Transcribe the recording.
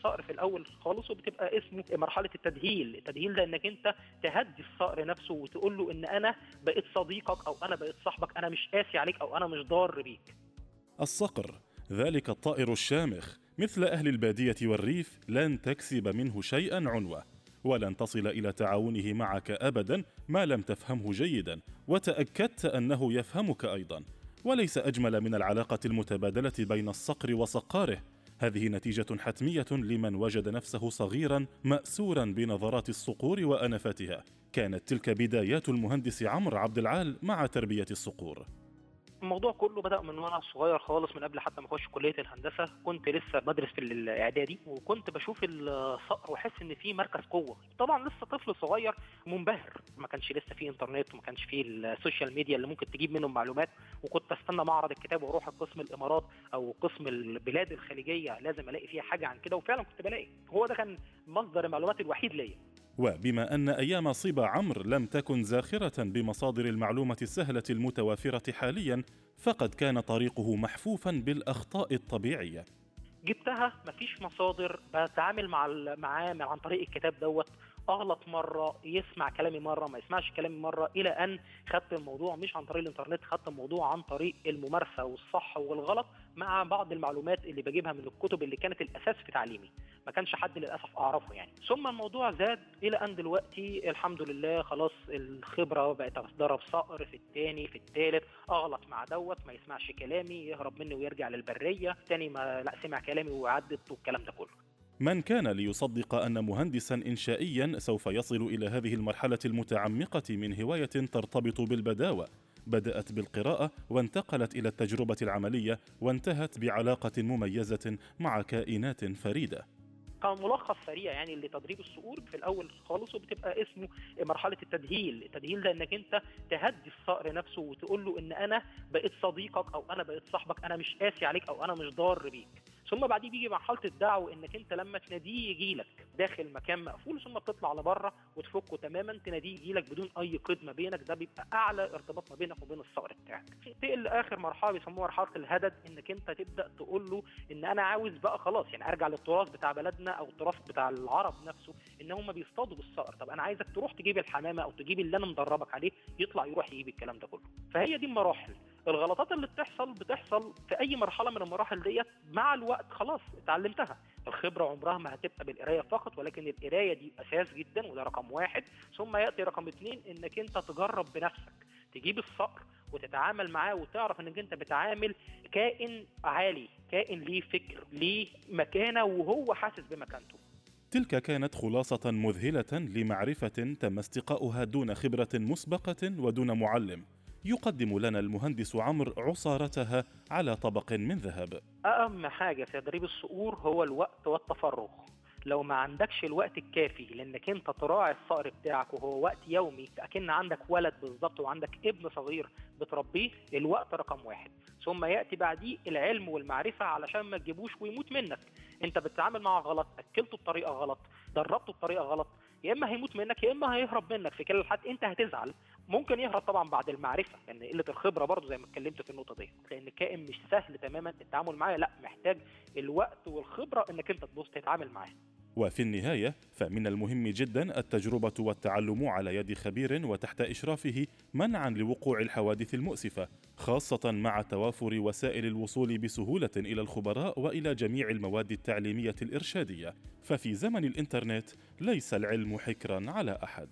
الصقر في الأول خالص وبتبقى اسمه مرحلة التدهيل. التدهيل ده إنك أنت تهدي الصقر نفسه وتقول له إن أنا بقيت صديقك أو أنا بقيت صاحبك أنا مش قاسي عليك أو أنا مش ضار بيك. الصقر ذلك الطائر الشامخ. مثل أهل البادية والريف لن تكسب منه شيئا عنوة ولن تصل إلى تعاونه معك ابدا ما لم تفهمه جيدا وتأكدت أنه يفهمك أيضا. وليس أجمل من العلاقة المتبادلة بين الصقر وصقاره. هذه نتيجة حتمية لمن وجد نفسه صغيرا ماسورا بنظرات الصقور وانفتها كانت تلك بدايات المهندس عمرو عبد العال مع تربية الصقور. الموضوع كله بدأ من وأنا صغير خالص من قبل حتى ما أخش كلية الهندسة. كنت لسه بدرس في الإعدادي وكنت بشوف الصقر وأحس إن في مركز قوة. طبعا لسه طفل صغير منبهر ما كانش لسه في إنترنت وما كانش في السوشيال ميديا اللي ممكن تجيب منه معلومات. وكنت أستنى معرض الكتاب وأروح قسم الإمارات أو قسم البلاد الخليجية لازم ألاقي فيها حاجة عن كده. وفعلا كنت بلاقي. هو ده كان مصدر المعلومات الوحيد ليا. وبما أن أيام صيب عمرو لم تكن زاخرة بمصادر المعلومة السهلة المتوافرة حاليا فقد كان طريقه محفوفا بالأخطاء الطبيعية. جبتها مفيش مصادر بتعامل مع معاه عن طريق الكتاب دوت أغلط مرة يسمع كلامي مرة ما يسمعش كلامي مرة إلى أن خدت الموضوع مش عن طريق الإنترنت خدت الموضوع عن طريق الممارسة والصح والغلط مع بعض المعلومات اللي بجيبها من الكتب اللي كانت الأساس في تعليمي. ما كانش حد للأسف أعرفه يعني. ثم الموضوع زاد إلى أن دلوقتي الحمد لله خلاص الخبرة بقت اتدرب صقر في الثاني في الثالث اغلط مع دوت ما يسمعش كلامي يهرب مني ويرجع للبرية. تاني ما لا سمع كلامي وعدت والكلام ده كله. من كان ليصدق أن مهندسا انشائيا سوف يصل إلى هذه المرحلة المتعمقة من هواية ترتبط بالبداوة. بدأت بالقراءة وانتقلت إلى التجربة العملية وانتهت بعلاقة مميزة مع كائنات فريدة. كملخص سريع يعني لتدريب الصقور في الأول خالص وبتبقى اسمه مرحلة التدهيل. التدهيل ده إنك أنت تهدي الصقر نفسه وتقول له إن أنا بقيت صديقك أو أنا بقيت صاحبك أنا مش قاسي عليك أو أنا مش ضار بيك. ثم بعديه بيجي مرحلة الدعوة إنك أنت لما تناديه يجي لك داخل مكان مقفول ثم بتطلع لبره وتفكه تماما تناديه يجي لك بدون أي قيد ما بينك. ده بيبقى أعلى ارتباط ما بينك وبين الصقر بتاعك. تقل آخر مرحلة بيسموها مرحلة الهدد إنك أنت تبدأ تقول له إن أنا عاوز بقى خلاص يعني أرجع للتراث بتاع بلدنا أو التراث بتاع العرب نفسه إن هم بيصطادوا بالصقر. طب أنا عايزك تروح تجيب الحمامة أو تجيب اللي أنا مدربك عليه يطلع يروح يجيب الكلام ده كله. فهي دي المراحل. الغلطات اللي بتحصل بتحصل في أي مرحلة من المراحل ديت مع الوقت خلاص اتعلمتها. الخبرة عمرها ما هتبقى بالقراية فقط ولكن القراية دي أساس جدا وده رقم واحد. ثم يأتي رقم اثنين إنك أنت تجرب بنفسك تجيب الصقر وتتعامل معاه وتعرف إنك أنت بتعامل كائن عالي كائن ليه فكر ليه مكانة وهو حاسس بمكانته. تلك كانت خلاصة مذهلة لمعرفة تم استقاؤها دون خبرة مسبقة ودون معلم. يقدم لنا المهندس عمرو عصارتها على طبق من ذهب. أهم حاجة في تدريب الصقور هو الوقت والتفرغ. لو ما عندكش الوقت الكافي لأنك أنت تراعي الصقر بتاعك وهو وقت يومي اكن عندك ولد بالظبط وعندك ابن صغير بتربيه الوقت رقم واحد. ثم يأتي بعديه العلم والمعرفة علشان ما تجيبوش ويموت منك. أنت بتتعامل معه غلط أكلته بطريقة غلط دربته بطريقة غلط يا إما هيموت منك يا إما هيهرب منك. في كلا الحالات أنت هتزعل. ممكن يهرب طبعا بعد المعرفة لأن يعني قلة الخبرة برضه زي ما اتكلمت في النقطة دي. لأن الكائن مش سهل تماما التعامل معاه لا محتاج الوقت والخبرة إنك أنت تبص تتعامل معاه. وفي النهاية فمن المهم جدا التجربة والتعلم على يد خبير وتحت إشرافه منعا لوقوع الحوادث المؤسفة خاصة مع توافر وسائل الوصول بسهولة إلى الخبراء وإلى جميع المواد التعليمية الإرشادية. ففي زمن الإنترنت ليس العلم حكرا على أحد.